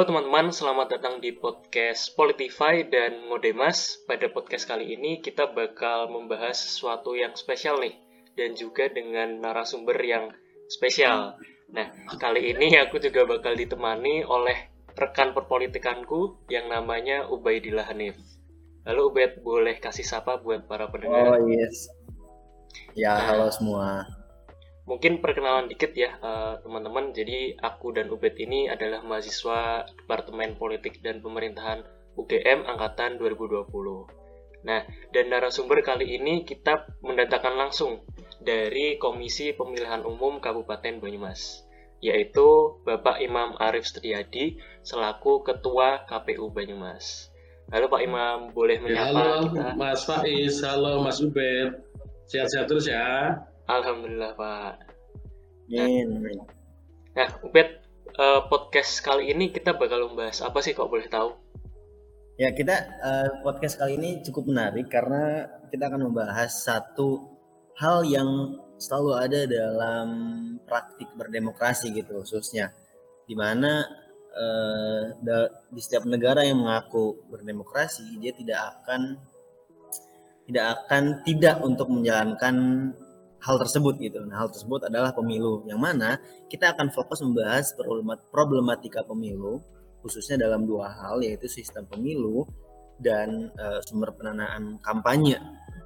Halo teman-teman, selamat datang di podcast Politify dan Modemas. Pada podcast kali ini kita bakal membahas sesuatu yang spesial nih dan juga dengan narasumber yang spesial. Nah, kali ini aku juga bakal ditemani oleh rekan perpolitikanku yang namanya Ubaidillah Hanif. Halo Ubed, boleh kasih sapa buat para pendengar? Oh yes. Ya, nah, halo semua mungkin perkenalan dikit ya uh, teman-teman. Jadi aku dan Ubed ini adalah mahasiswa Departemen Politik dan Pemerintahan UGM angkatan 2020. Nah, dan narasumber kali ini kita mendatangkan langsung dari Komisi Pemilihan Umum Kabupaten Banyumas, yaitu Bapak Imam Arif Setiadi selaku Ketua KPU Banyumas. Halo Pak Imam, boleh menyapa halo, kita? Mas Faiz, halo Mas Ubed. Sehat-sehat terus ya. Alhamdulillah Pak. Nah, nah Ubed, uh, podcast kali ini kita bakal membahas apa sih kok boleh tahu? Ya kita uh, podcast kali ini cukup menarik karena kita akan membahas satu hal yang selalu ada dalam praktik berdemokrasi gitu khususnya di mana uh, di setiap negara yang mengaku berdemokrasi dia tidak akan tidak akan tidak untuk menjalankan hal tersebut gitu. Nah, hal tersebut adalah pemilu yang mana kita akan fokus membahas problematika pemilu khususnya dalam dua hal yaitu sistem pemilu dan uh, sumber pendanaan kampanye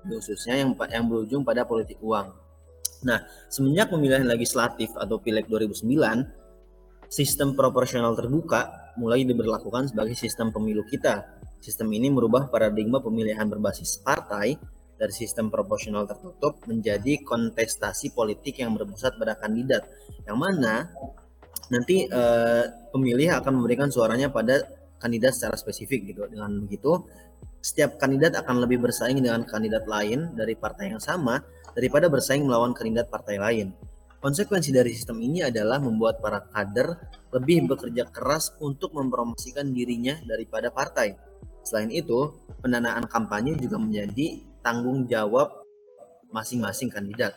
khususnya yang yang berujung pada politik uang. Nah, semenjak pemilihan legislatif atau Pileg 2009, sistem proporsional terbuka mulai diberlakukan sebagai sistem pemilu kita. Sistem ini merubah paradigma pemilihan berbasis partai dari sistem proporsional tertutup menjadi kontestasi politik yang berpusat pada kandidat yang mana nanti eh, pemilih akan memberikan suaranya pada kandidat secara spesifik gitu dengan begitu setiap kandidat akan lebih bersaing dengan kandidat lain dari partai yang sama daripada bersaing melawan kandidat partai lain. Konsekuensi dari sistem ini adalah membuat para kader lebih bekerja keras untuk mempromosikan dirinya daripada partai. Selain itu, pendanaan kampanye juga menjadi tanggung jawab masing-masing kandidat.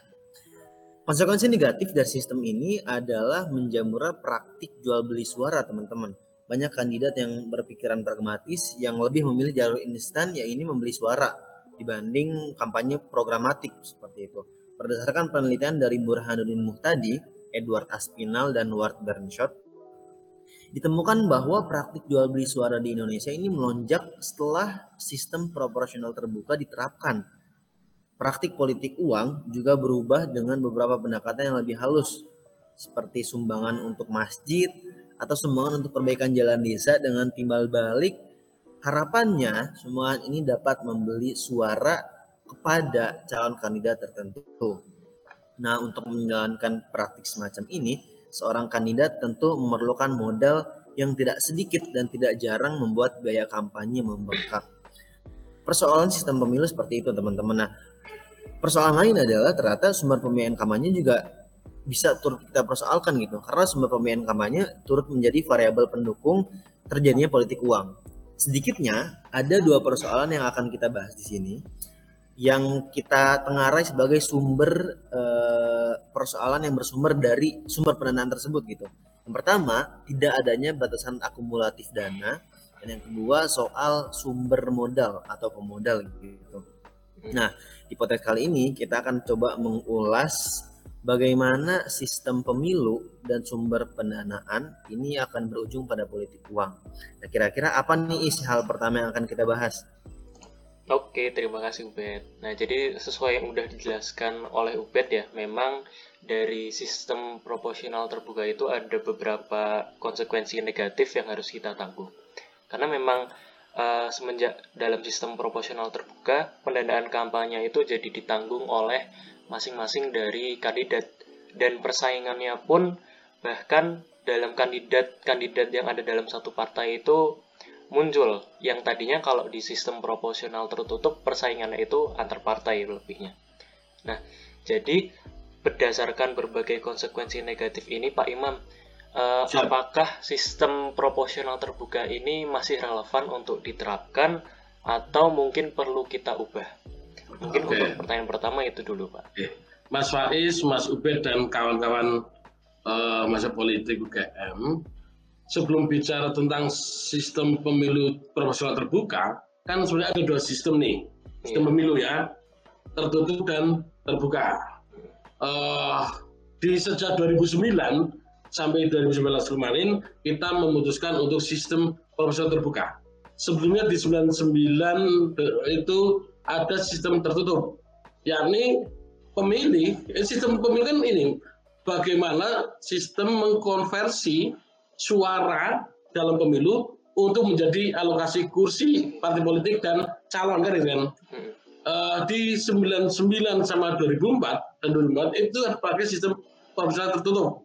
Konsekuensi negatif dari sistem ini adalah menjamurnya praktik jual beli suara teman-teman. Banyak kandidat yang berpikiran pragmatis yang lebih memilih jalur instan ya ini membeli suara dibanding kampanye programatik seperti itu. Berdasarkan penelitian dari Burhanuddin Muhtadi, Edward Aspinall, dan Ward Bernshot, ditemukan bahwa praktik jual beli suara di Indonesia ini melonjak setelah sistem proporsional terbuka diterapkan. Praktik politik uang juga berubah dengan beberapa pendekatan yang lebih halus, seperti sumbangan untuk masjid atau sumbangan untuk perbaikan jalan desa dengan timbal balik. Harapannya, sumbangan ini dapat membeli suara kepada calon kandidat tertentu. Nah, untuk menjalankan praktik semacam ini, seorang kandidat tentu memerlukan modal yang tidak sedikit dan tidak jarang membuat biaya kampanye membengkak. Persoalan sistem pemilu seperti itu, teman-teman. Nah, persoalan lain adalah ternyata sumber pembiayaan kampanye juga bisa turut kita persoalkan gitu, karena sumber pembiayaan kampanye turut menjadi variabel pendukung terjadinya politik uang. Sedikitnya ada dua persoalan yang akan kita bahas di sini yang kita tengarai sebagai sumber eh, persoalan yang bersumber dari sumber pendanaan tersebut gitu. Yang pertama, tidak adanya batasan akumulatif dana dan yang kedua soal sumber modal atau pemodal gitu. Nah, di podcast kali ini kita akan coba mengulas bagaimana sistem pemilu dan sumber pendanaan ini akan berujung pada politik uang. Nah, kira-kira apa nih isi hal pertama yang akan kita bahas? Oke, terima kasih Ubed. Nah, jadi sesuai yang udah dijelaskan oleh Ubed ya, memang dari sistem proporsional terbuka itu ada beberapa konsekuensi negatif yang harus kita tanggung. Karena memang uh, semenjak dalam sistem proporsional terbuka, pendanaan kampanye itu jadi ditanggung oleh masing-masing dari kandidat dan persaingannya pun bahkan dalam kandidat-kandidat yang ada dalam satu partai itu muncul yang tadinya kalau di sistem proporsional tertutup persaingannya itu antar partai lebihnya. Nah, jadi berdasarkan berbagai konsekuensi negatif ini Pak Imam, eh, apakah sistem proporsional terbuka ini masih relevan untuk diterapkan atau mungkin perlu kita ubah? Mungkin okay. untuk pertanyaan pertama itu dulu Pak. Okay. Mas Faiz, Mas Ubed dan kawan-kawan uh, masa politik UGM sebelum bicara tentang sistem pemilu proporsional terbuka, kan sebenarnya ada dua sistem nih, sistem yeah. pemilu ya, tertutup dan terbuka. Uh, di sejak 2009 sampai 2019 kemarin kita memutuskan untuk sistem proporsional terbuka. Sebelumnya di 99 itu ada sistem tertutup, yakni pemilih, eh, sistem pemilih kan ini bagaimana sistem mengkonversi suara dalam pemilu untuk menjadi alokasi kursi partai politik dan calon kan kan. Uh, di 99 sama 2004 dan 2004 itu pakai sistem proporsional tertutup.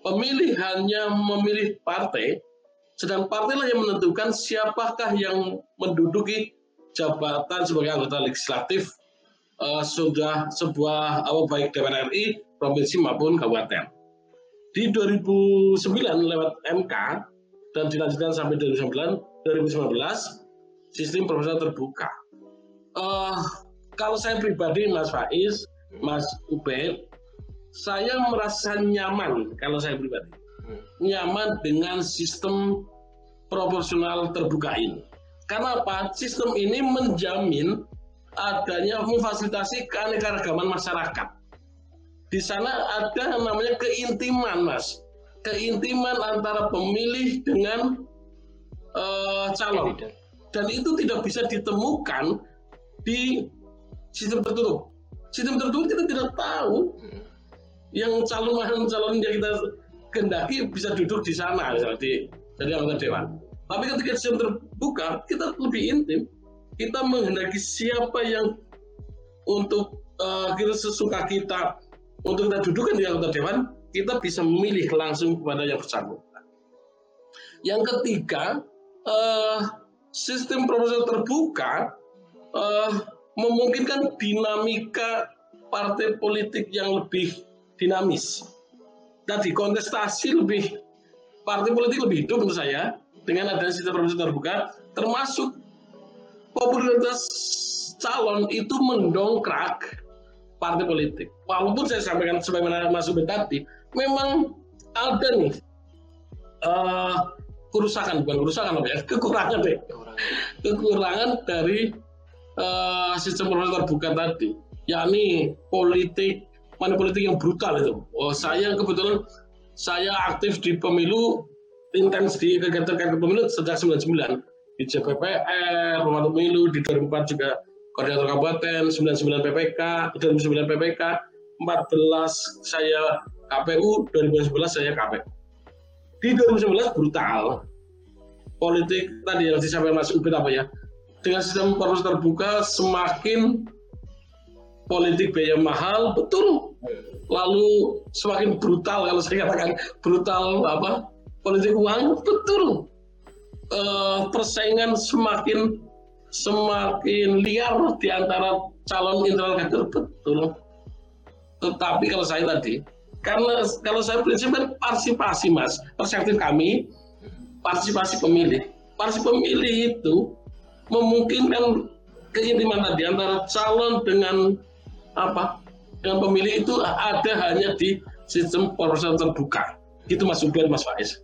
Pemilih hanya memilih partai, sedang partai lah yang menentukan siapakah yang menduduki jabatan sebagai anggota legislatif uh, sudah sebuah apa baik DPR RI, provinsi maupun kabupaten. Di 2009 lewat MK dan dilanjutkan sampai 2019, 2019 sistem proporsional terbuka. Uh, kalau saya pribadi, Mas Faiz, Mas Ubed, saya merasa nyaman kalau saya pribadi, nyaman dengan sistem proporsional terbuka ini. Karena apa? Sistem ini menjamin adanya memfasilitasi keanekaragaman masyarakat. Di sana ada namanya keintiman, Mas keintiman antara pemilih dengan uh, calon dan itu tidak bisa ditemukan di sistem tertutup. Sistem tertutup kita tidak tahu hmm. yang calon calon yang kita kendaki bisa duduk di sana misalnya jadi anggota dewan. Tapi ketika sistem terbuka kita lebih intim. Kita menghendaki siapa yang untuk uh, kita sesuka kita untuk kita dudukkan di anggota dewan kita bisa memilih langsung kepada yang bersangkutan. Yang ketiga, uh, sistem proporsional terbuka uh, memungkinkan dinamika partai politik yang lebih dinamis. Tadi kontestasi lebih partai politik lebih hidup menurut saya dengan adanya sistem proporsional terbuka, termasuk popularitas calon itu mendongkrak partai politik. Walaupun saya sampaikan sebagaimana Mas Ubed tadi, memang ada nih uh, kerusakan bukan kerusakan apa ya kekurangan deh. Kekurangan dari uh, sistem pemilu terbuka tadi yakni politik mana politik yang brutal itu. Oh saya kebetulan saya aktif di pemilu intens di kegiatan-kegiatan pemilu sejak 99 di JPPR, pemilu di 2004 juga koordinator kabupaten, 99 PPK, 2009 PPK, 14 saya KPU 2011 saya KPU. Di 2011 brutal. Politik tadi yang disampaikan Mas Ubed apa ya? Dengan sistem poros terbuka semakin politik biaya mahal, betul. Lalu semakin brutal kalau saya katakan brutal apa? Politik uang, betul. E, persaingan semakin semakin liar di antara calon internal kader, betul. Tetapi kalau saya tadi karena kalau saya prinsip kan partisipasi mas, perseptif kami partisipasi pemilih. Partisipasi pemilih itu memungkinkan keintiman tadi antara calon dengan apa dengan pemilih itu ada hanya di sistem proporsional terbuka. Gitu Mas Ubed, Mas Faiz.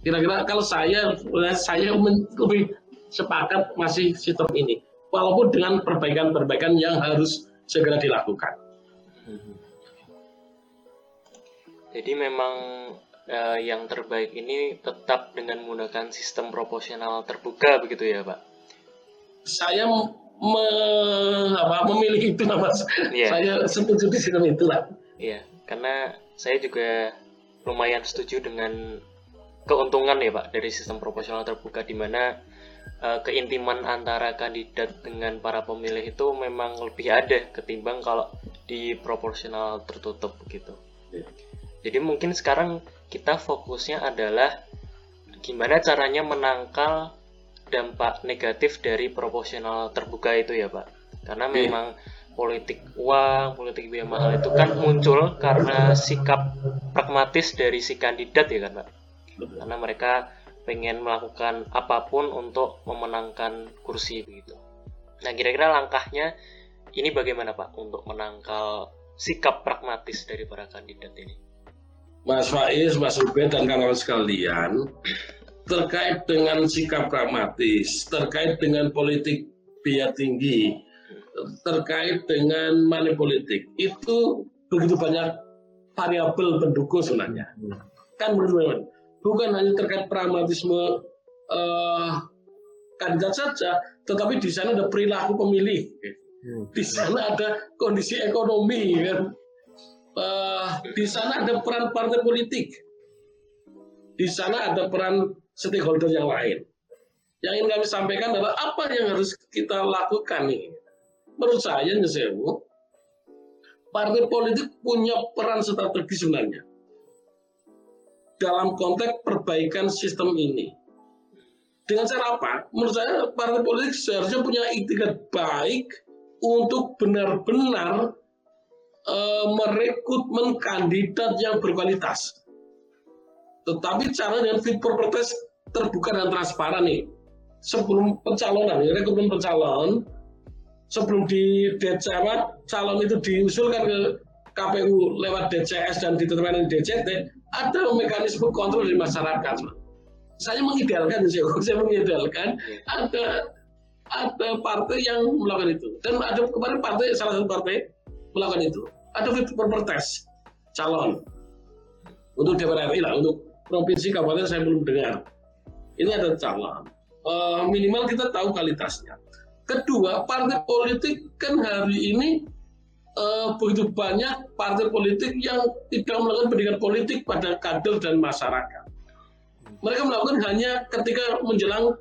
Kira-kira kalau saya saya lebih sepakat masih sistem ini, walaupun dengan perbaikan-perbaikan yang harus segera dilakukan. Jadi memang uh, yang terbaik ini tetap dengan menggunakan sistem proporsional terbuka begitu ya Pak? Saya me, apa, memilih itu Mas. Yeah. Saya setuju di sistem itulah. Iya, yeah, karena saya juga lumayan setuju dengan keuntungan ya Pak dari sistem proporsional terbuka di mana uh, keintiman antara kandidat dengan para pemilih itu memang lebih ada ketimbang kalau di proporsional tertutup begitu. Yeah. Jadi mungkin sekarang kita fokusnya adalah gimana caranya menangkal dampak negatif dari proporsional terbuka itu ya Pak. Karena iya. memang politik uang, politik biaya mahal itu kan muncul karena sikap pragmatis dari si kandidat ya kan Pak. Karena mereka pengen melakukan apa pun untuk memenangkan kursi begitu. Nah kira-kira langkahnya ini bagaimana Pak untuk menangkal sikap pragmatis dari para kandidat ini? Mas Faiz, Mas Ubed dan kawan sekalian terkait dengan sikap pragmatis, terkait dengan politik biaya tinggi, terkait dengan money politik itu begitu banyak variabel pendukung sebenarnya. Kan menurut bukan hanya terkait pragmatisme uh, kandidat saja, tetapi di sana ada perilaku pemilih, di sana ada kondisi ekonomi, kan? uh, di sana ada peran partai politik, di sana ada peran stakeholder yang lain. Yang ingin kami sampaikan adalah apa yang harus kita lakukan nih. Menurut saya, Nyesewu, partai politik punya peran strategi sebenarnya dalam konteks perbaikan sistem ini. Dengan cara apa? Menurut saya partai politik seharusnya punya itikat baik untuk benar-benar uh, merekrutmen kandidat yang berkualitas. Tetapi cara dengan fit for terbuka dan transparan nih. Sebelum pencalonan, ya, rekrutmen pencalon, sebelum di DCM calon itu diusulkan ke KPU lewat DCS dan ditentukan di DCT, ada mekanisme kontrol di masyarakat. Saya mengidealkan, saya mengidealkan ada ada partai yang melakukan itu dan ada kemarin partai salah satu partai melakukan itu. Ada protest calon untuk DPR RI lah, untuk provinsi kabupaten saya belum dengar. Ini ada calon. Uh, minimal kita tahu kualitasnya. Kedua, partai politik kan hari ini uh, begitu banyak partai politik yang tidak melakukan pendidikan politik pada kader dan masyarakat. Mereka melakukan hanya ketika menjelang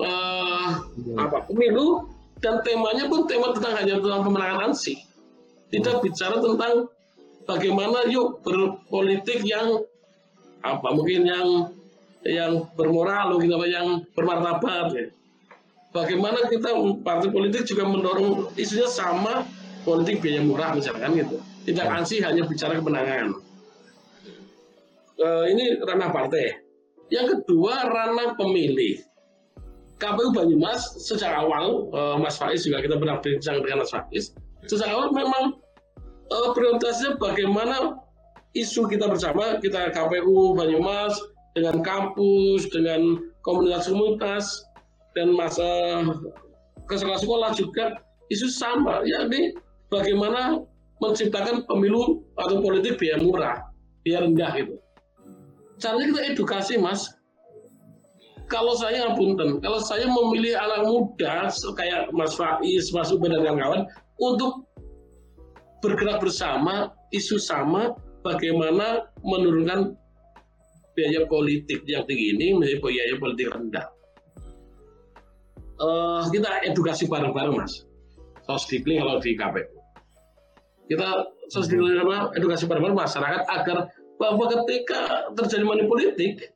uh, apa pemilu dan temanya pun tema tentang hanya tentang pemenangan ansih tidak bicara tentang bagaimana yuk berpolitik yang apa mungkin yang yang bermoral mungkin apa yang bermartabat ya. Bagaimana kita partai politik juga mendorong isunya sama politik biaya murah misalkan gitu. Tidak ya. ansih hanya bicara kemenangan. Uh, ini ranah partai. Yang kedua ranah pemilih. KPU Banyumas sejak awal uh, Mas Faiz juga kita pernah bincang dengan Mas Faiz Sejak awal memang uh, prioritasnya bagaimana isu kita bersama, kita KPU Banyumas dengan kampus, dengan komunitas-komunitas dan masa ke sekolah-sekolah juga isu sama, yakni bagaimana menciptakan pemilu atau politik biaya murah, biaya rendah gitu. Caranya kita edukasi, Mas. Kalau saya punten, kalau saya memilih anak muda kayak Mas Faiz, Mas Ubed dan kawan-kawan untuk bergerak bersama isu sama bagaimana menurunkan biaya politik yang tinggi ini menjadi biaya politik rendah. Uh, kita edukasi bareng-bareng mas, sosdikling kalau di KPU. Kita sosdikling apa edukasi bareng-bareng masyarakat agar bahwa ketika terjadi politik,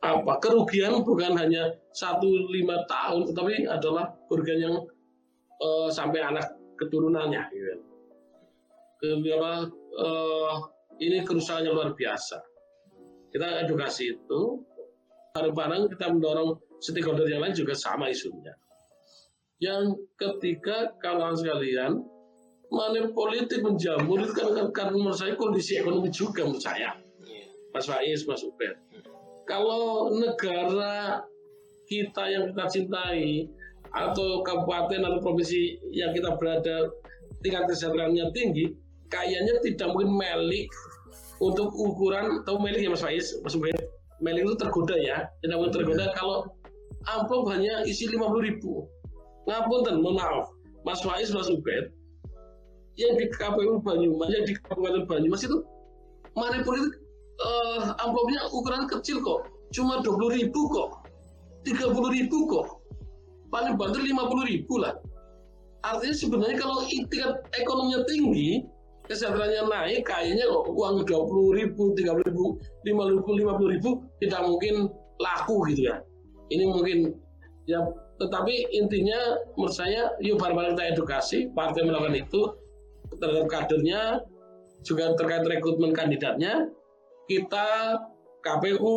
apa kerugian bukan hanya satu lima tahun, tetapi adalah kerugian yang uh, sampai anak keturunannya gitu. apa uh, ini kerusakannya luar biasa kita edukasi itu bareng-bareng kita mendorong stakeholder yang lain juga sama isunya yang ketiga kawan sekalian mana politik menjamur itu kan karena menurut saya kondisi ekonomi juga menurut saya. Mas Faiz, Mas Ubed. Kalau negara kita yang kita cintai atau kabupaten atau provinsi yang kita berada tingkat kesejahteraannya tinggi, kayaknya tidak mungkin melik untuk ukuran atau melik ya Mas Faiz, Mas Ubed. Melik itu tergoda ya, tidak mungkin tergoda kalau amplop hanya isi 50 ribu. Ngapunten, mohon maaf, Mas Faiz, Mas Ubed, yang di KPU Banyumas, yang di Kabupaten Banyumas itu mana politik uh, amplopnya ukuran kecil kok, cuma 20 ribu kok, 30 ribu kok paling banter 50 ribu lah. Artinya sebenarnya kalau tingkat ekonominya tinggi, kesejahteraannya naik, kayaknya uang 20 ribu, 30 ribu, 50 ribu, 50 ribu tidak mungkin laku gitu ya. Ini mungkin ya tetapi intinya menurut saya yuk bareng-bareng kita edukasi partai melakukan itu terhadap kadernya juga terkait rekrutmen kandidatnya kita KPU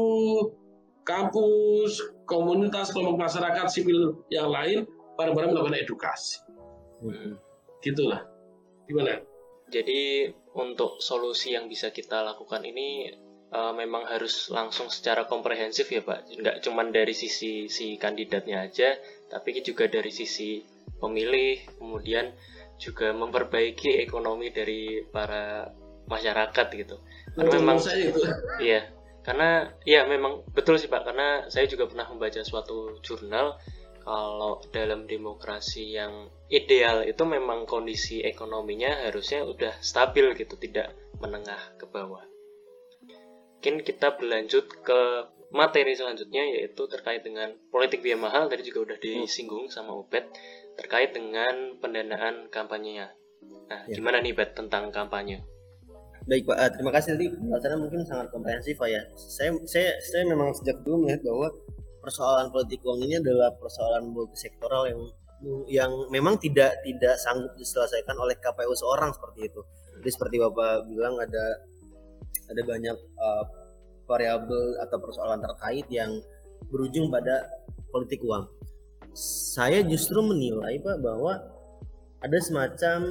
kampus komunitas kelompok masyarakat sipil yang lain bareng-bareng melakukan edukasi. Hmm. Gitulah. Gimana? Jadi untuk solusi yang bisa kita lakukan ini uh, memang harus langsung secara komprehensif ya Pak. Nggak cuma dari sisi si kandidatnya aja, tapi juga dari sisi pemilih, kemudian juga memperbaiki ekonomi dari para masyarakat gitu. Karena Betul, memang saya itu. Iya, karena ya memang betul sih Pak, karena saya juga pernah membaca suatu jurnal kalau dalam demokrasi yang ideal itu memang kondisi ekonominya harusnya udah stabil gitu, tidak menengah ke bawah. Mungkin kita berlanjut ke materi selanjutnya yaitu terkait dengan politik biaya mahal tadi juga udah disinggung sama Ubed terkait dengan pendanaan kampanyenya. Nah, Ya. gimana nih Bet tentang kampanye? Baik Pak, Ah, terima kasih tadi penjelasannya mungkin sangat komprehensif Pak ya. Saya saya saya memang sejak dulu melihat bahwa persoalan politik uang ini adalah persoalan multisektoral yang yang memang tidak tidak sanggup diselesaikan oleh KPU seorang seperti itu. Jadi seperti Bapak bilang ada ada banyak uh, variabel atau persoalan terkait yang berujung pada politik uang. Saya justru menilai Pak bahwa ada semacam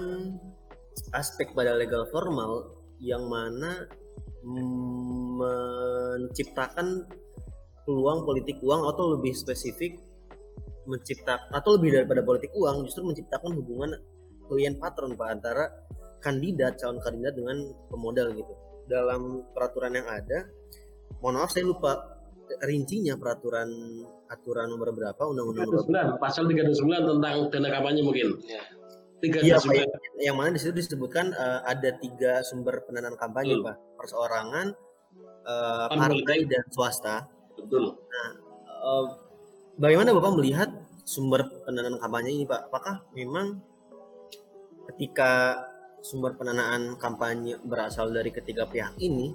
aspek pada legal formal yang mana menciptakan peluang politik uang atau lebih spesifik menciptakan atau lebih daripada politik uang justru menciptakan hubungan klien patron pak antara kandidat calon kandidat dengan pemodal gitu. Dalam peraturan yang ada mohon maaf saya lupa rincinya peraturan aturan nomor berapa undang-undang nomor 39, pasal 39 tentang dana kampanye mungkin. Ya. Iya, Pak, 39. yang, yang mana di situ disebutkan eh, ada tiga sumber pendanaan kampanye, Betul. Pak. Perseorangan, eh, Partai dan swasta. Betul. Eh, bagaimana Bapak melihat sumber pendanaan kampanye ini, Pak? Apakah memang ketika sumber pendanaan kampanye berasal dari ketiga pihak ini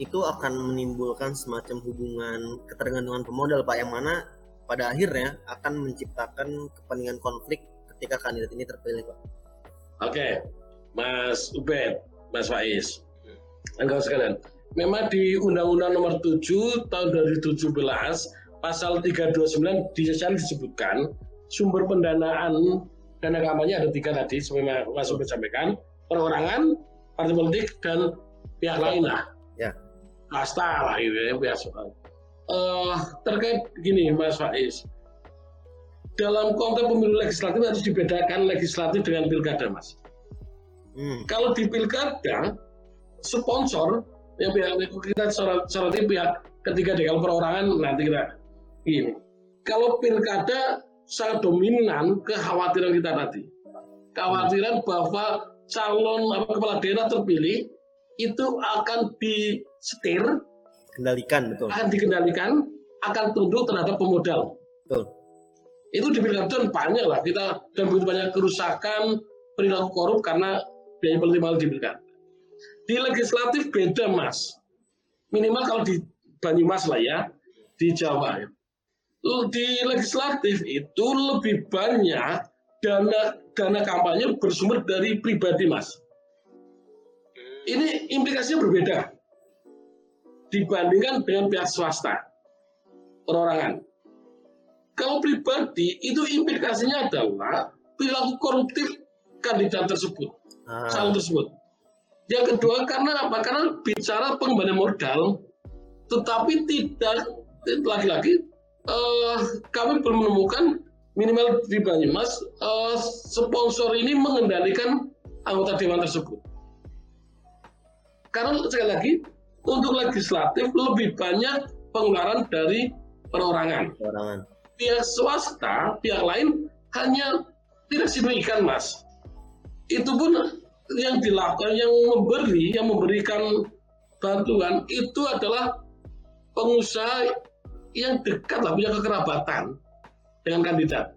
itu akan menimbulkan semacam hubungan ketergantungan pemodal, Pak, yang mana pada akhirnya akan menciptakan kepentingan konflik ketika kandidat ini terpilih, Pak. Oke, Mas Ubed, Mas Faiz, anggota sekalian. Memang di Undang-Undang Nomor 7 Tahun 2017 Pasal 329 di disebutkan sumber pendanaan dana kampanye ada tiga tadi seperti Mas Ubed sampaikan perorangan, partai politik dan pihak lain lah. Swasta lah gitu ya, swasta. Eh, terkait gini Mas Faiz, dalam konteks pemilu legislatif harus dibedakan legislatif dengan pilkada, Mas. Hmm. Kalau di pilkada, sponsor yang pihak kita soroti pihak ketiga deh kalau perorangan nanti kita gini. Kalau pilkada sangat dominan kekhawatiran kita tadi, kekhawatiran bahwa calon apa, kepala daerah terpilih itu akan disetir, kendalikan betul akan dikendalikan, akan tunduk terhadap pemodal. betul itu di pilkada banyak lah kita dan begitu banyak kerusakan perilaku korup karena biaya politik mahal di pilkada. Di legislatif beda mas, minimal kalau di Banyumas lah ya, di Jawa ya. Di legislatif itu lebih banyak dana dana kampanye bersumber dari pribadi mas. Ini implikasinya berbeda dibandingkan dengan pihak swasta, perorangan. Kalau pribadi itu implikasinya adalah perilaku koruptif kandidat tersebut, Ah, calon tersebut. Yang kedua karena apa? Karena bicara pengembalian modal, tetapi tidak lagi-lagi eh, kami belum menemukan minimal di Banyumas eh, sponsor ini mengendalikan anggota dewan tersebut. Karena sekali lagi untuk legislatif lebih banyak pengeluaran dari perorangan perorangan pihak swasta, pihak lain hanya tidak signifikan, Mas. Itu pun yang dilakukan, yang memberi, yang memberikan bantuan itu adalah pengusaha yang dekat lah, punya kekerabatan dengan kandidat.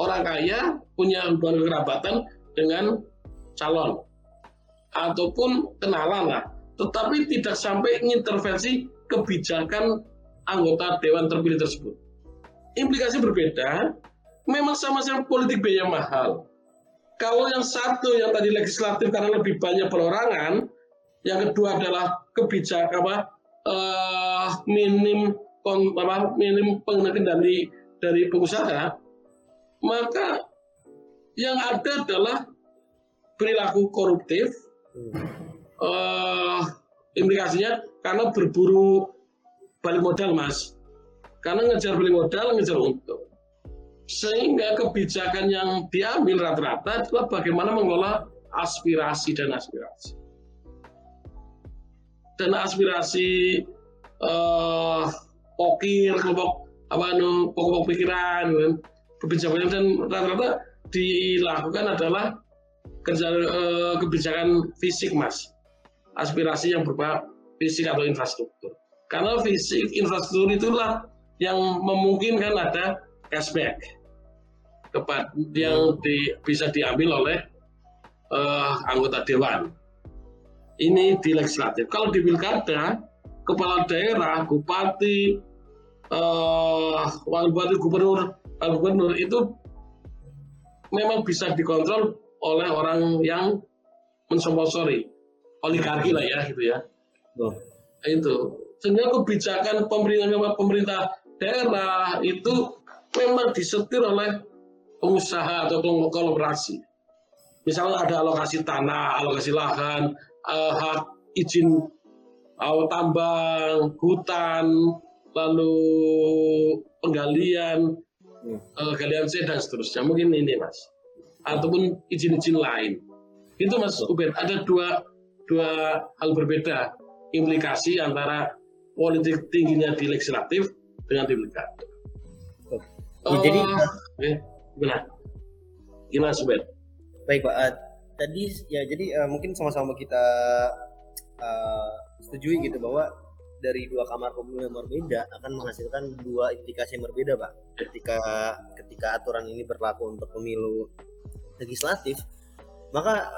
Orang kaya punya hubungan kekerabatan dengan calon ataupun kenalan lah, tetapi tidak sampai mengintervensi kebijakan anggota dewan terpilih tersebut implikasi berbeda, memang sama-sama politik biaya mahal. Kalau yang satu yang tadi legislatif karena lebih banyak perorangan, yang kedua adalah kebijakan apa eh, minim kon- apa, minim pengendali dari pengusaha, maka yang ada adalah perilaku koruptif Uh, implikasinya karena berburu balik modal mas. Karena ngejar balik modal ngejar untung. Sehingga kebijakan yang diambil rata-rata adalah bagaimana mengelola aspirasi dan aspirasi. Dan aspirasi uh, pokir kelompok apa nu pokok-pokok pikiran kan. Kebijakan dan rata-rata dilakukan adalah kerja uh, kebijakan fisik mas aspirasi yang berupa fisik atau infrastruktur. Karena fisik infrastruktur itulah yang memungkinkan ada cashback. Kepada yang di, bisa diambil oleh uh, anggota dewan. Ini di legislatif. Kalau di pilkada kepala daerah bupati uh, wakil bupati gubernur wakil gubernur itu memang bisa dikontrol oleh orang yang mensponsori oligarki lah ya gitu ya oh. itu sehingga kebijakan pemerintah pemerintah daerah itu memang disetir oleh pengusaha atau kolaborasi misalnya ada alokasi tanah alokasi lahan uh, hak izin uh, tambang hutan lalu penggalian, hmm. uh, galian C dan seterusnya. Mungkin ini mas, ataupun izin-izin lain. Itu mas Ubed, ada dua dua hal berbeda implikasi antara politik tingginya di legislatif dengan di pilkada. Oh, uh, jadi eh, gimana? Gimana Ubed? Baik Pak, uh, tadi ya jadi uh, mungkin sama-sama kita uh, setujui gitu bahwa dari dua kamar pemilu yang berbeda akan menghasilkan dua implikasi yang berbeda pak ketika ketika aturan ini berlaku untuk pemilu legislatif maka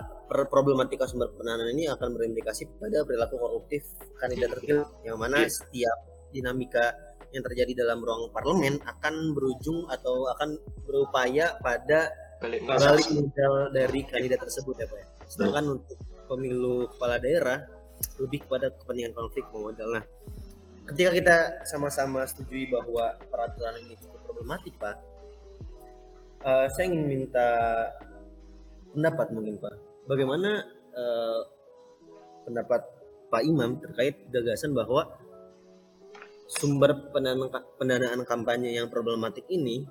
problematika sumber pendanaan ini akan berimplikasi pada perilaku koruptif kandidat terpilih yang mana setiap dinamika yang terjadi dalam ruang parlemen akan berujung atau akan berupaya pada balik modal dari kandidat tersebut ya pak ya. sedangkan untuk pemilu kepala daerah lebih kepada kepentingan konflik memodal. Nah, ketika kita sama-sama setujui bahwa peraturan ini cukup problematik, Pak, uh, saya ingin minta pendapat mungkin, Pak. Bagaimana uh, pendapat Pak Imam terkait gagasan bahwa sumber pendanaan, pendanaan kampanye yang problematik ini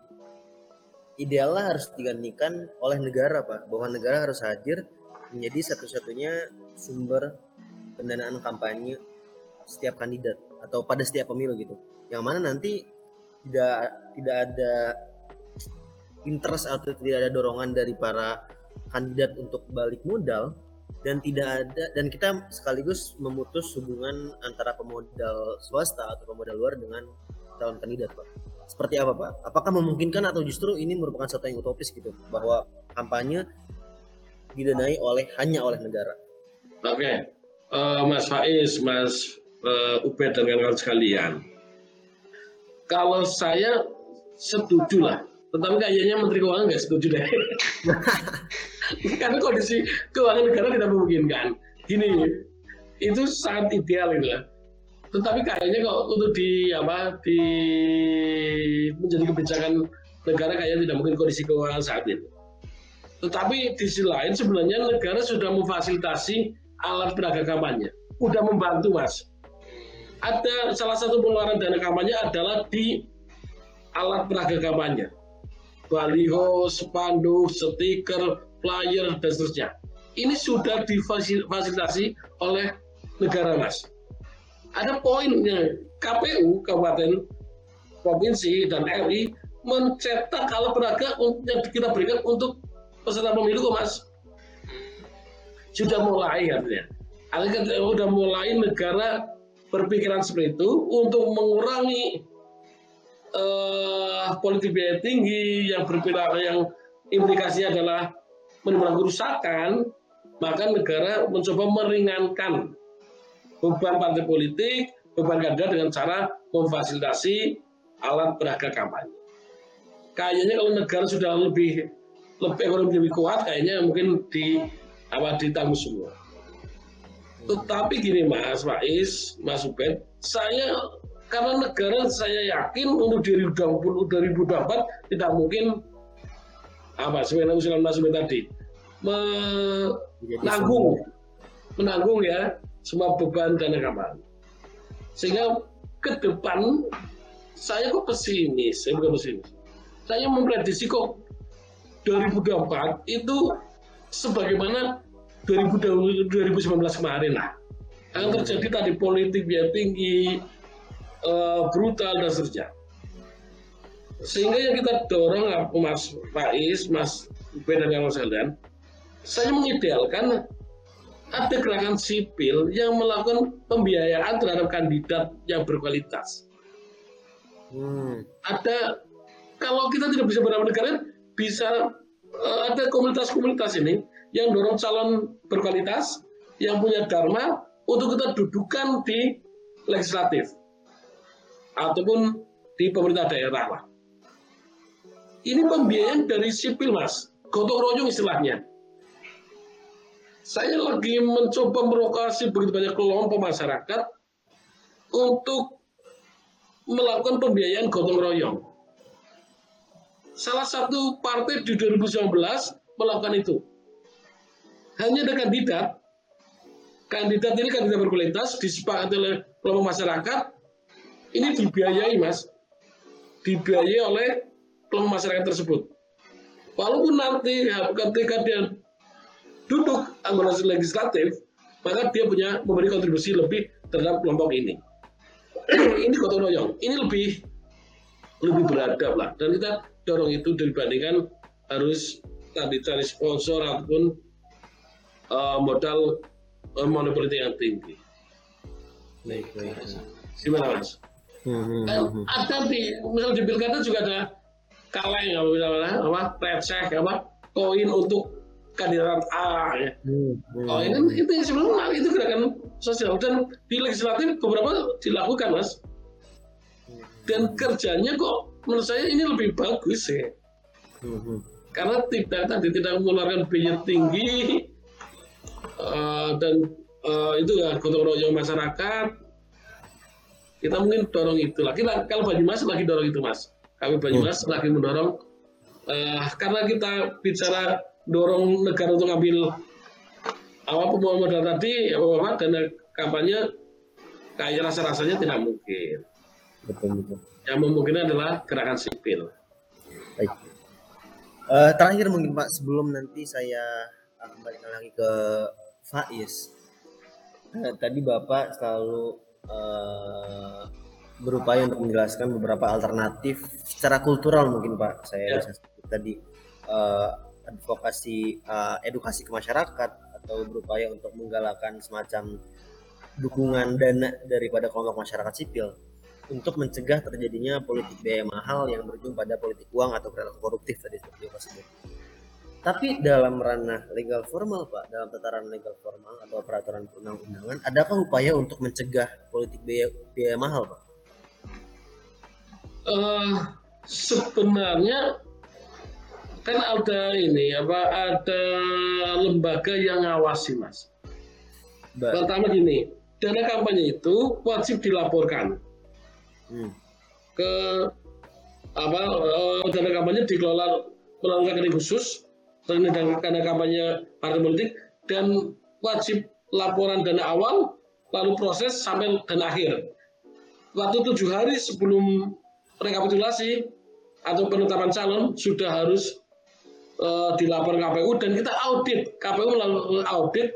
idealnya harus digantikan oleh negara, Pak. Bahwa negara harus hadir menjadi satu-satunya sumber pendanaan kampanye setiap kandidat atau pada setiap pemilu gitu yang mana nanti tidak tidak ada interest atau tidak ada dorongan dari para kandidat untuk balik modal dan tidak ada dan kita sekaligus memutus hubungan antara pemodal swasta atau pemodal luar dengan calon kandidat pak. Seperti apa pak? Apakah memungkinkan atau justru ini merupakan sesuatu yang utopis gitu bahwa kampanye didanai oleh hanya oleh negara? Oke. Okay uh, Mas Faiz, Mas uh, Ubed dan kawan-kawan sekalian. Kalau saya setuju lah, tetapi kayaknya Menteri Keuangan nggak setuju deh. Karena kondisi keuangan negara tidak memungkinkan. Gini, itu sangat ideal itu lah. Tetapi kayaknya kalau untuk di apa di menjadi kebijakan negara kayaknya tidak mungkin kondisi keuangan saat ini. Tetapi di sisi lain sebenarnya negara sudah memfasilitasi alat peraga kampanye. Udah membantu mas. Ada salah satu pengeluaran dana kampanye adalah di alat peraga kampanye. Baliho, spanduk, stiker, flyer, dan seterusnya. Ini sudah difasilitasi oleh negara mas. Ada poinnya, KPU, Kabupaten, Provinsi, dan RI mencetak alat peraga yang kita berikan untuk peserta pemilu kok mas sudah mulai artinya. Artinya sudah mulai negara berpikiran seperti itu untuk mengurangi uh, politik biaya tinggi yang berpihak yang implikasinya adalah menimbulkan kerusakan, maka negara mencoba meringankan beban partai politik, beban kandidat dengan cara memfasilitasi alat peraga kampanye. Kayaknya kalau negara sudah lebih lebih ekonomi lebih kuat, kayaknya mungkin di apa ditanggung semua. Tetapi gini Mas Faiz, Mas Ubed, saya karena negara saya yakin untuk 2020 2024 tidak mungkin apa sebenarnya usulan Mas tadi. Menanggung. menanggung ya semua beban dana kampanye. Sehingga ke depan saya kok pesimis, saya bukan pesimis. Saya memprediksi kok 2024 itu sebagaimana 2019 kemarin lah. Akan terjadi tadi politik biaya tinggi, uh, brutal dan seterusnya. Sehingga yang kita dorong Mas Faiz, Mas Ube dan kawan sekalian, saya mengidealkan ada gerakan sipil yang melakukan pembiayaan terhadap kandidat yang berkualitas. Hmm. Ada kalau kita tidak bisa benar negara bisa uh, ada komunitas-komunitas ini yang dorong calon berkualitas yang punya dharma untuk kita dudukan di legislatif ataupun di pemerintah daerah lah. Ini pembiayaan dari sipil mas, gotong royong istilahnya saya lagi mencoba merokasi begitu banyak kelompok masyarakat untuk melakukan pembiayaan gotong royong. Salah satu partai di 2019 melakukan itu. Hanya ada kandidat, kandidat ini kandidat berkualitas, disepakati oleh kelompok masyarakat, ini dibiayai mas, dibiayai oleh kelompok masyarakat tersebut. Walaupun nanti ketika dia duduk anggota legislatif, maka dia punya memberi kontribusi lebih terhadap kelompok ini. ini gotong royong, ini lebih lebih beradab lah. Dan kita dorong itu dibandingkan harus tadi cari sponsor ataupun uh, modal uh, money yang tinggi. Baik, baik. Gimana mas? Hmm, hmm, hmm. Ada di misal di pilkada juga ada kaleng apa misalnya apa receh apa koin untuk kandidat A ya. Hmm, hmm. Oh ini itu sebenarnya itu gerakan sosial dan di legislatif beberapa dilakukan mas. Dan kerjanya kok menurut saya ini lebih bagus ya. Hmm. Karena tidak tadi tidak mengeluarkan biaya tinggi uh, dan uh, itu ya gotong royong masyarakat. Kita mungkin dorong itulah. Kita kalau Banyumas lagi dorong itu mas. Kami Banyumas hmm. lagi mendorong uh, karena kita bicara dorong negara untuk ngambil awal pembawa modal tadi apa dana kampanye kayak rasa rasanya tidak mungkin betul betul yang memungkinkan adalah gerakan sipil baik uh, terakhir mungkin pak sebelum nanti saya kembali lagi ke Faiz uh, tadi bapak selalu uh, berupaya untuk menjelaskan beberapa alternatif secara kultural mungkin pak saya ya. tadi uh, advokasi uh, edukasi ke masyarakat atau berupaya untuk menggalakkan semacam dukungan dana daripada kelompok masyarakat sipil untuk mencegah terjadinya politik biaya mahal yang berujung pada politik uang atau perilaku koruptif tadi seperti Pak sebut. Tapi dalam ranah legal formal Pak, dalam tataran legal formal atau peraturan perundang-undangan, adakah upaya untuk mencegah politik biaya, biaya mahal Pak? Uh, sebenarnya kan ada ini apa ada lembaga yang ngawasi mas. Baik. Pertama gini, dana kampanye itu wajib dilaporkan hmm. ke apa uh, dana kampanye dikelola melalui rekening khusus dana kampanye partai politik dan wajib laporan dana awal lalu proses sampai dana akhir. Waktu tujuh hari sebelum rekapitulasi atau penetapan calon sudah harus uh, dilapor KPU dan kita audit KPU melalui audit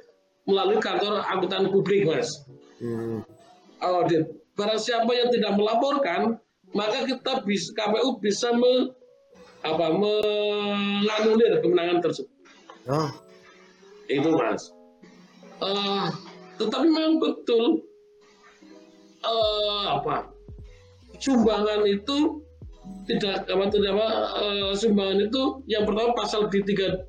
melalui kantor angkutan publik mas hmm. audit barang siapa yang tidak melaporkan maka kita bisa KPU bisa me, apa menganulir kemenangan tersebut oh. itu mas uh, tetapi memang betul uh, apa sumbangan itu tidak apa tidak apa uh, sumbangan itu yang pertama pasal di tiga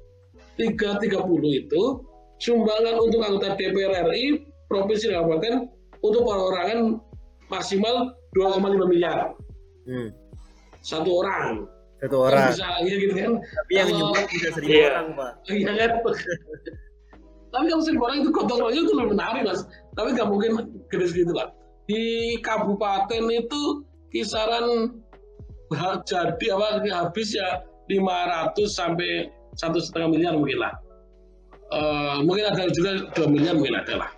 tiga tiga puluh itu sumbangan untuk anggota DPR RI provinsi dan kabupaten untuk perorangan maksimal 2,5 miliar hmm. satu orang satu orang. Bisa ya gitu kan. Tapi yang nyumbang bisa seribu iya. orang pak. Iya kan? Tapi kalau seribu orang itu gotong royong itu lebih menarik mas. Tapi nggak mungkin gede segitu lah di kabupaten itu kisaran jadi apa habis ya 500 sampai satu setengah miliar mungkin lah. Uh, mungkin ada juga dua miliar mungkin ada lah.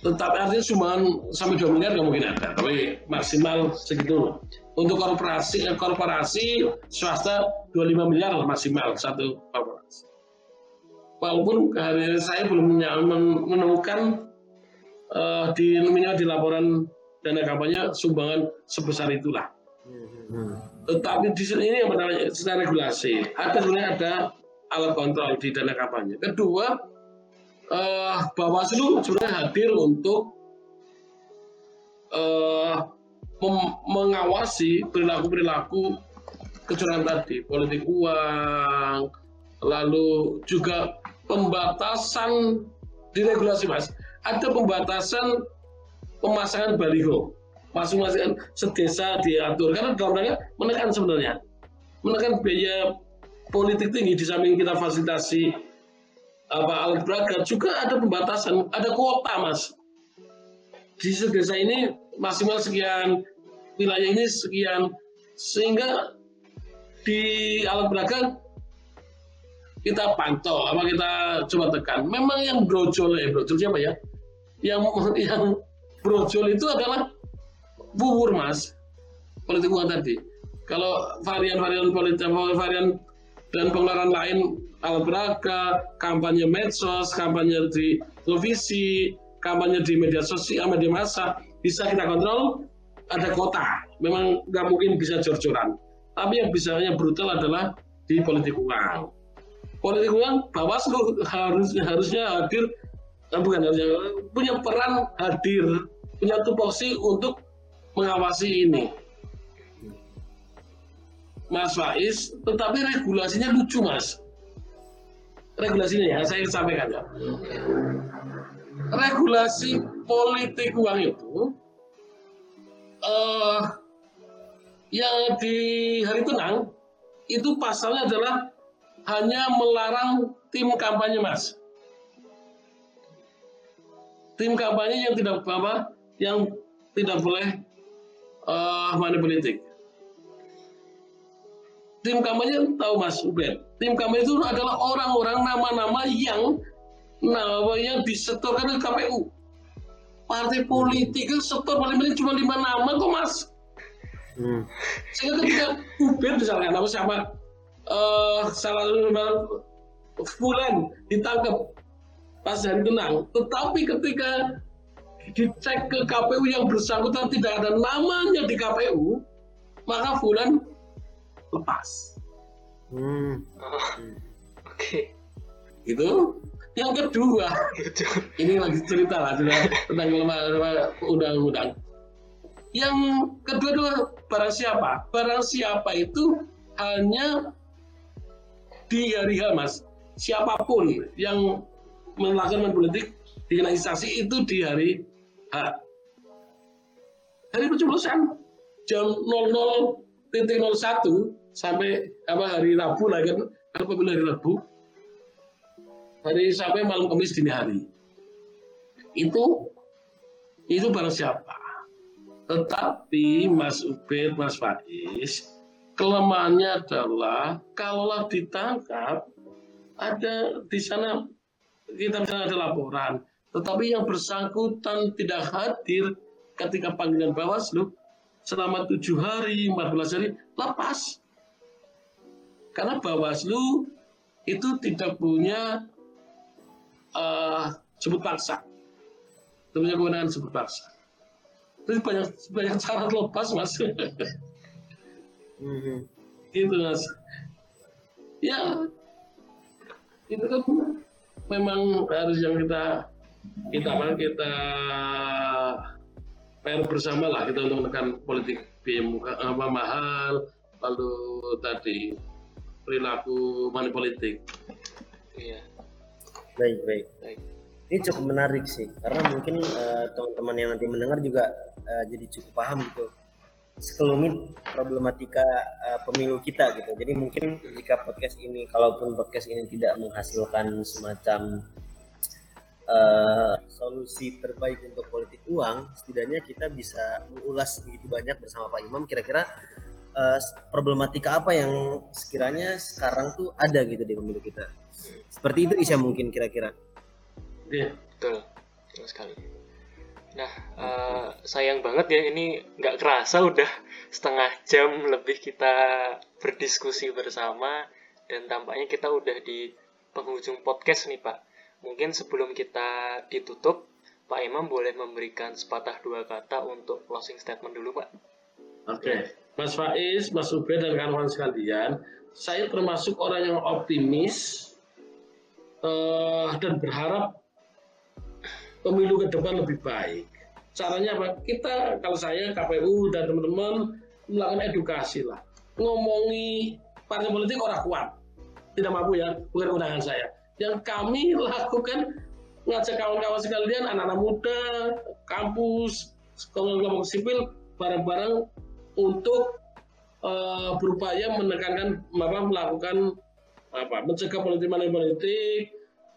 Tetapi artinya sumbangan sampai dua miliar nggak mungkin ada tapi maksimal segitu untuk korporasi eh, korporasi swasta 25 miliar maksimal satu korporasi. Walaupun hari saya belum menemukan uh, di minimal di laporan dana kampanye sumbangan sebesar itulah. Hmm. tetapi di sini ini yang pertama secara regulasi. Ada sebenarnya ada alat kontrol di dana kampanye. Kedua uh, Bawaslu sebenarnya hadir untuk uh, mengawasi perilaku-perilaku kecurangan tadi, politik uang, lalu juga pembatasan di regulasi mas, ada pembatasan pemasangan baliho, masing-masing sedesa diatur. Karena dalam rangka menekan sebenarnya, menekan biaya politik tinggi di samping kita fasilitasi apa alat peragat juga ada pembatasan, ada kuota mas. Di desa ini maksimal sekian, wilayah ini sekian, sehingga di alat peragat kita pantau, apa kita coba tekan. Memang yang brojol ya, brojol siapa ya? Yang yang brojol itu adalah bubur mas, politik uang tadi. Kalau varian-varian politik, varian dan pengeluaran lain alat peraga, kampanye medsos, kampanye di televisi, kampanye di media sosial, media massa, bisa kita kontrol, ada kota. Memang nggak mungkin bisa jor-joran. Tapi yang bisanya brutal adalah di politik uang. Politik uang, Bawaslu harus, harusnya hadir, eh, bukan harusnya, punya peran hadir, punya tupoksi untuk mengawasi ini. Mas Faiz, tetapi regulasinya lucu mas regulasinya ya, saya sampaikan ya. Regulasi politik uang itu uh, yang di hari tenang itu pasalnya adalah hanya melarang tim kampanye mas. Tim kampanye yang tidak apa yang tidak boleh uh, money politik tim kampanye tahu Mas Ubed. Tim kampanye itu adalah orang-orang nama-nama yang namanya disetorkan ke KPU. Partai politik itu setor paling paling cuma lima nama kok Mas. Hmm. Sehingga ketika Ubed misalnya nama siapa uh, salah bulan ditangkap pas hari tenang. Tetapi ketika dicek ke KPU yang bersangkutan tidak ada namanya di KPU, maka Fulan lepas. Hmm. Oh, Oke. Okay. Itu yang kedua, ini lagi cerita lah tentang undang-undang. Yang kedua adalah barang siapa? Barang siapa itu hanya di hari H, Mas. Siapa pun yang melakukan politik dikenai sanksi itu di hari H. Hari pencoblosan jam 00.01 sampai apa hari Rabu lah kan pemilu hari Rabu hari sampai malam Kamis dini hari itu itu barang siapa tetapi Mas Ubed Mas Faiz kelemahannya adalah kalau ditangkap ada di sana kita misalnya ada laporan tetapi yang bersangkutan tidak hadir ketika panggilan Bawaslu selama tujuh hari, 14 hari, lepas. Karena Bawaslu itu tidak punya uh, sebut paksa. Punya kewenangan sebut paksa. Jadi banyak banyak cara lepas mas. mm-hmm. Itu mas. Ya itu kan memang harus yang kita kita kita PR bersama lah kita untuk menekan politik biaya apa mahal lalu tadi perilaku money politik. Iya. Baik, baik. baik. Ini cukup menarik sih, karena mungkin uh, teman-teman yang nanti mendengar juga uh, jadi cukup paham gitu sekelumit problematika uh, pemilu kita gitu. Jadi mungkin jika podcast ini, kalaupun podcast ini tidak menghasilkan semacam uh, solusi terbaik untuk politik uang, setidaknya kita bisa mengulas begitu banyak bersama Pak Imam. Kira-kira uh, problematika apa yang sekiranya sekarang tuh ada gitu di pemilu kita. Seperti itu bisa mungkin kira-kira. Iya, betul. Betul sekali. Nah, uh, sayang banget ya ini nggak kerasa udah setengah jam lebih kita berdiskusi bersama dan tampaknya kita udah di penghujung podcast nih Pak. Mungkin sebelum kita ditutup, Pak Imam boleh memberikan sepatah dua kata untuk closing statement dulu Pak. Oke, okay. Mas Faiz, Mas Ubed dan kawan-kawan sekalian, saya termasuk orang yang optimis uh, dan berharap pemilu ke depan lebih baik. Caranya apa? Kita, kalau saya, KPU dan teman-teman melakukan edukasi lah. Ngomongi partai politik orang kuat. Tidak mampu ya, bukan undangan saya. Yang kami lakukan ngajak kawan-kawan sekalian, anak-anak muda, kampus, kelompok sipil, bareng-bareng untuk uh, berupaya menekankan apa melakukan apa? Mencegah politik money politik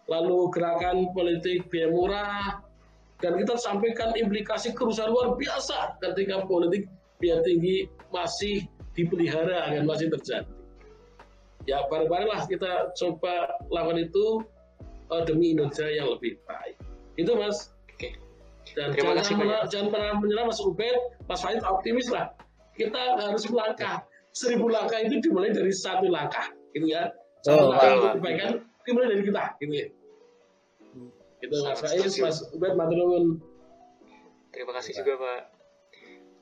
lalu gerakan politik biaya murah dan kita sampaikan implikasi kerusakan luar biasa ketika politik biaya tinggi masih dipelihara dan masih terjadi. Ya bareng-barenglah kita coba lakukan itu uh, demi Indonesia yang lebih baik. Itu mas. Oke. dan Terima jangan, kasih pernah, jangan pernah menyerah Mas Ubed. Mas Fahid optimis lah. Kita harus melangkah. Seribu langkah itu dimulai dari satu langkah gitu ya oh, kebaikan dimulai dari kita gitu ya. Itu Mas. Faiz Mas Ubed terima kasih juga Pak.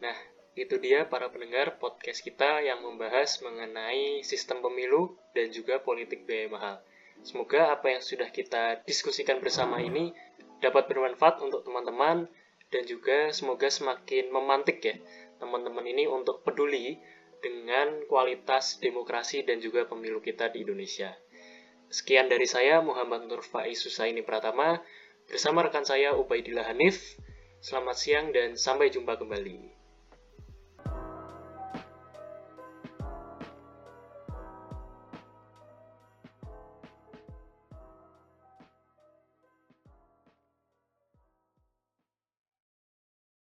Nah itu dia para pendengar podcast kita yang membahas mengenai sistem pemilu dan juga politik biaya mahal. Semoga apa yang sudah kita diskusikan bersama ini dapat bermanfaat untuk teman-teman dan juga semoga semakin memantik ya teman-teman ini untuk peduli dengan kualitas demokrasi dan juga pemilu kita di Indonesia. Sekian dari saya Muhammad Nur Faiz Susaini Pratama bersama rekan saya Ubaidillah Hanif. Selamat siang dan sampai jumpa kembali.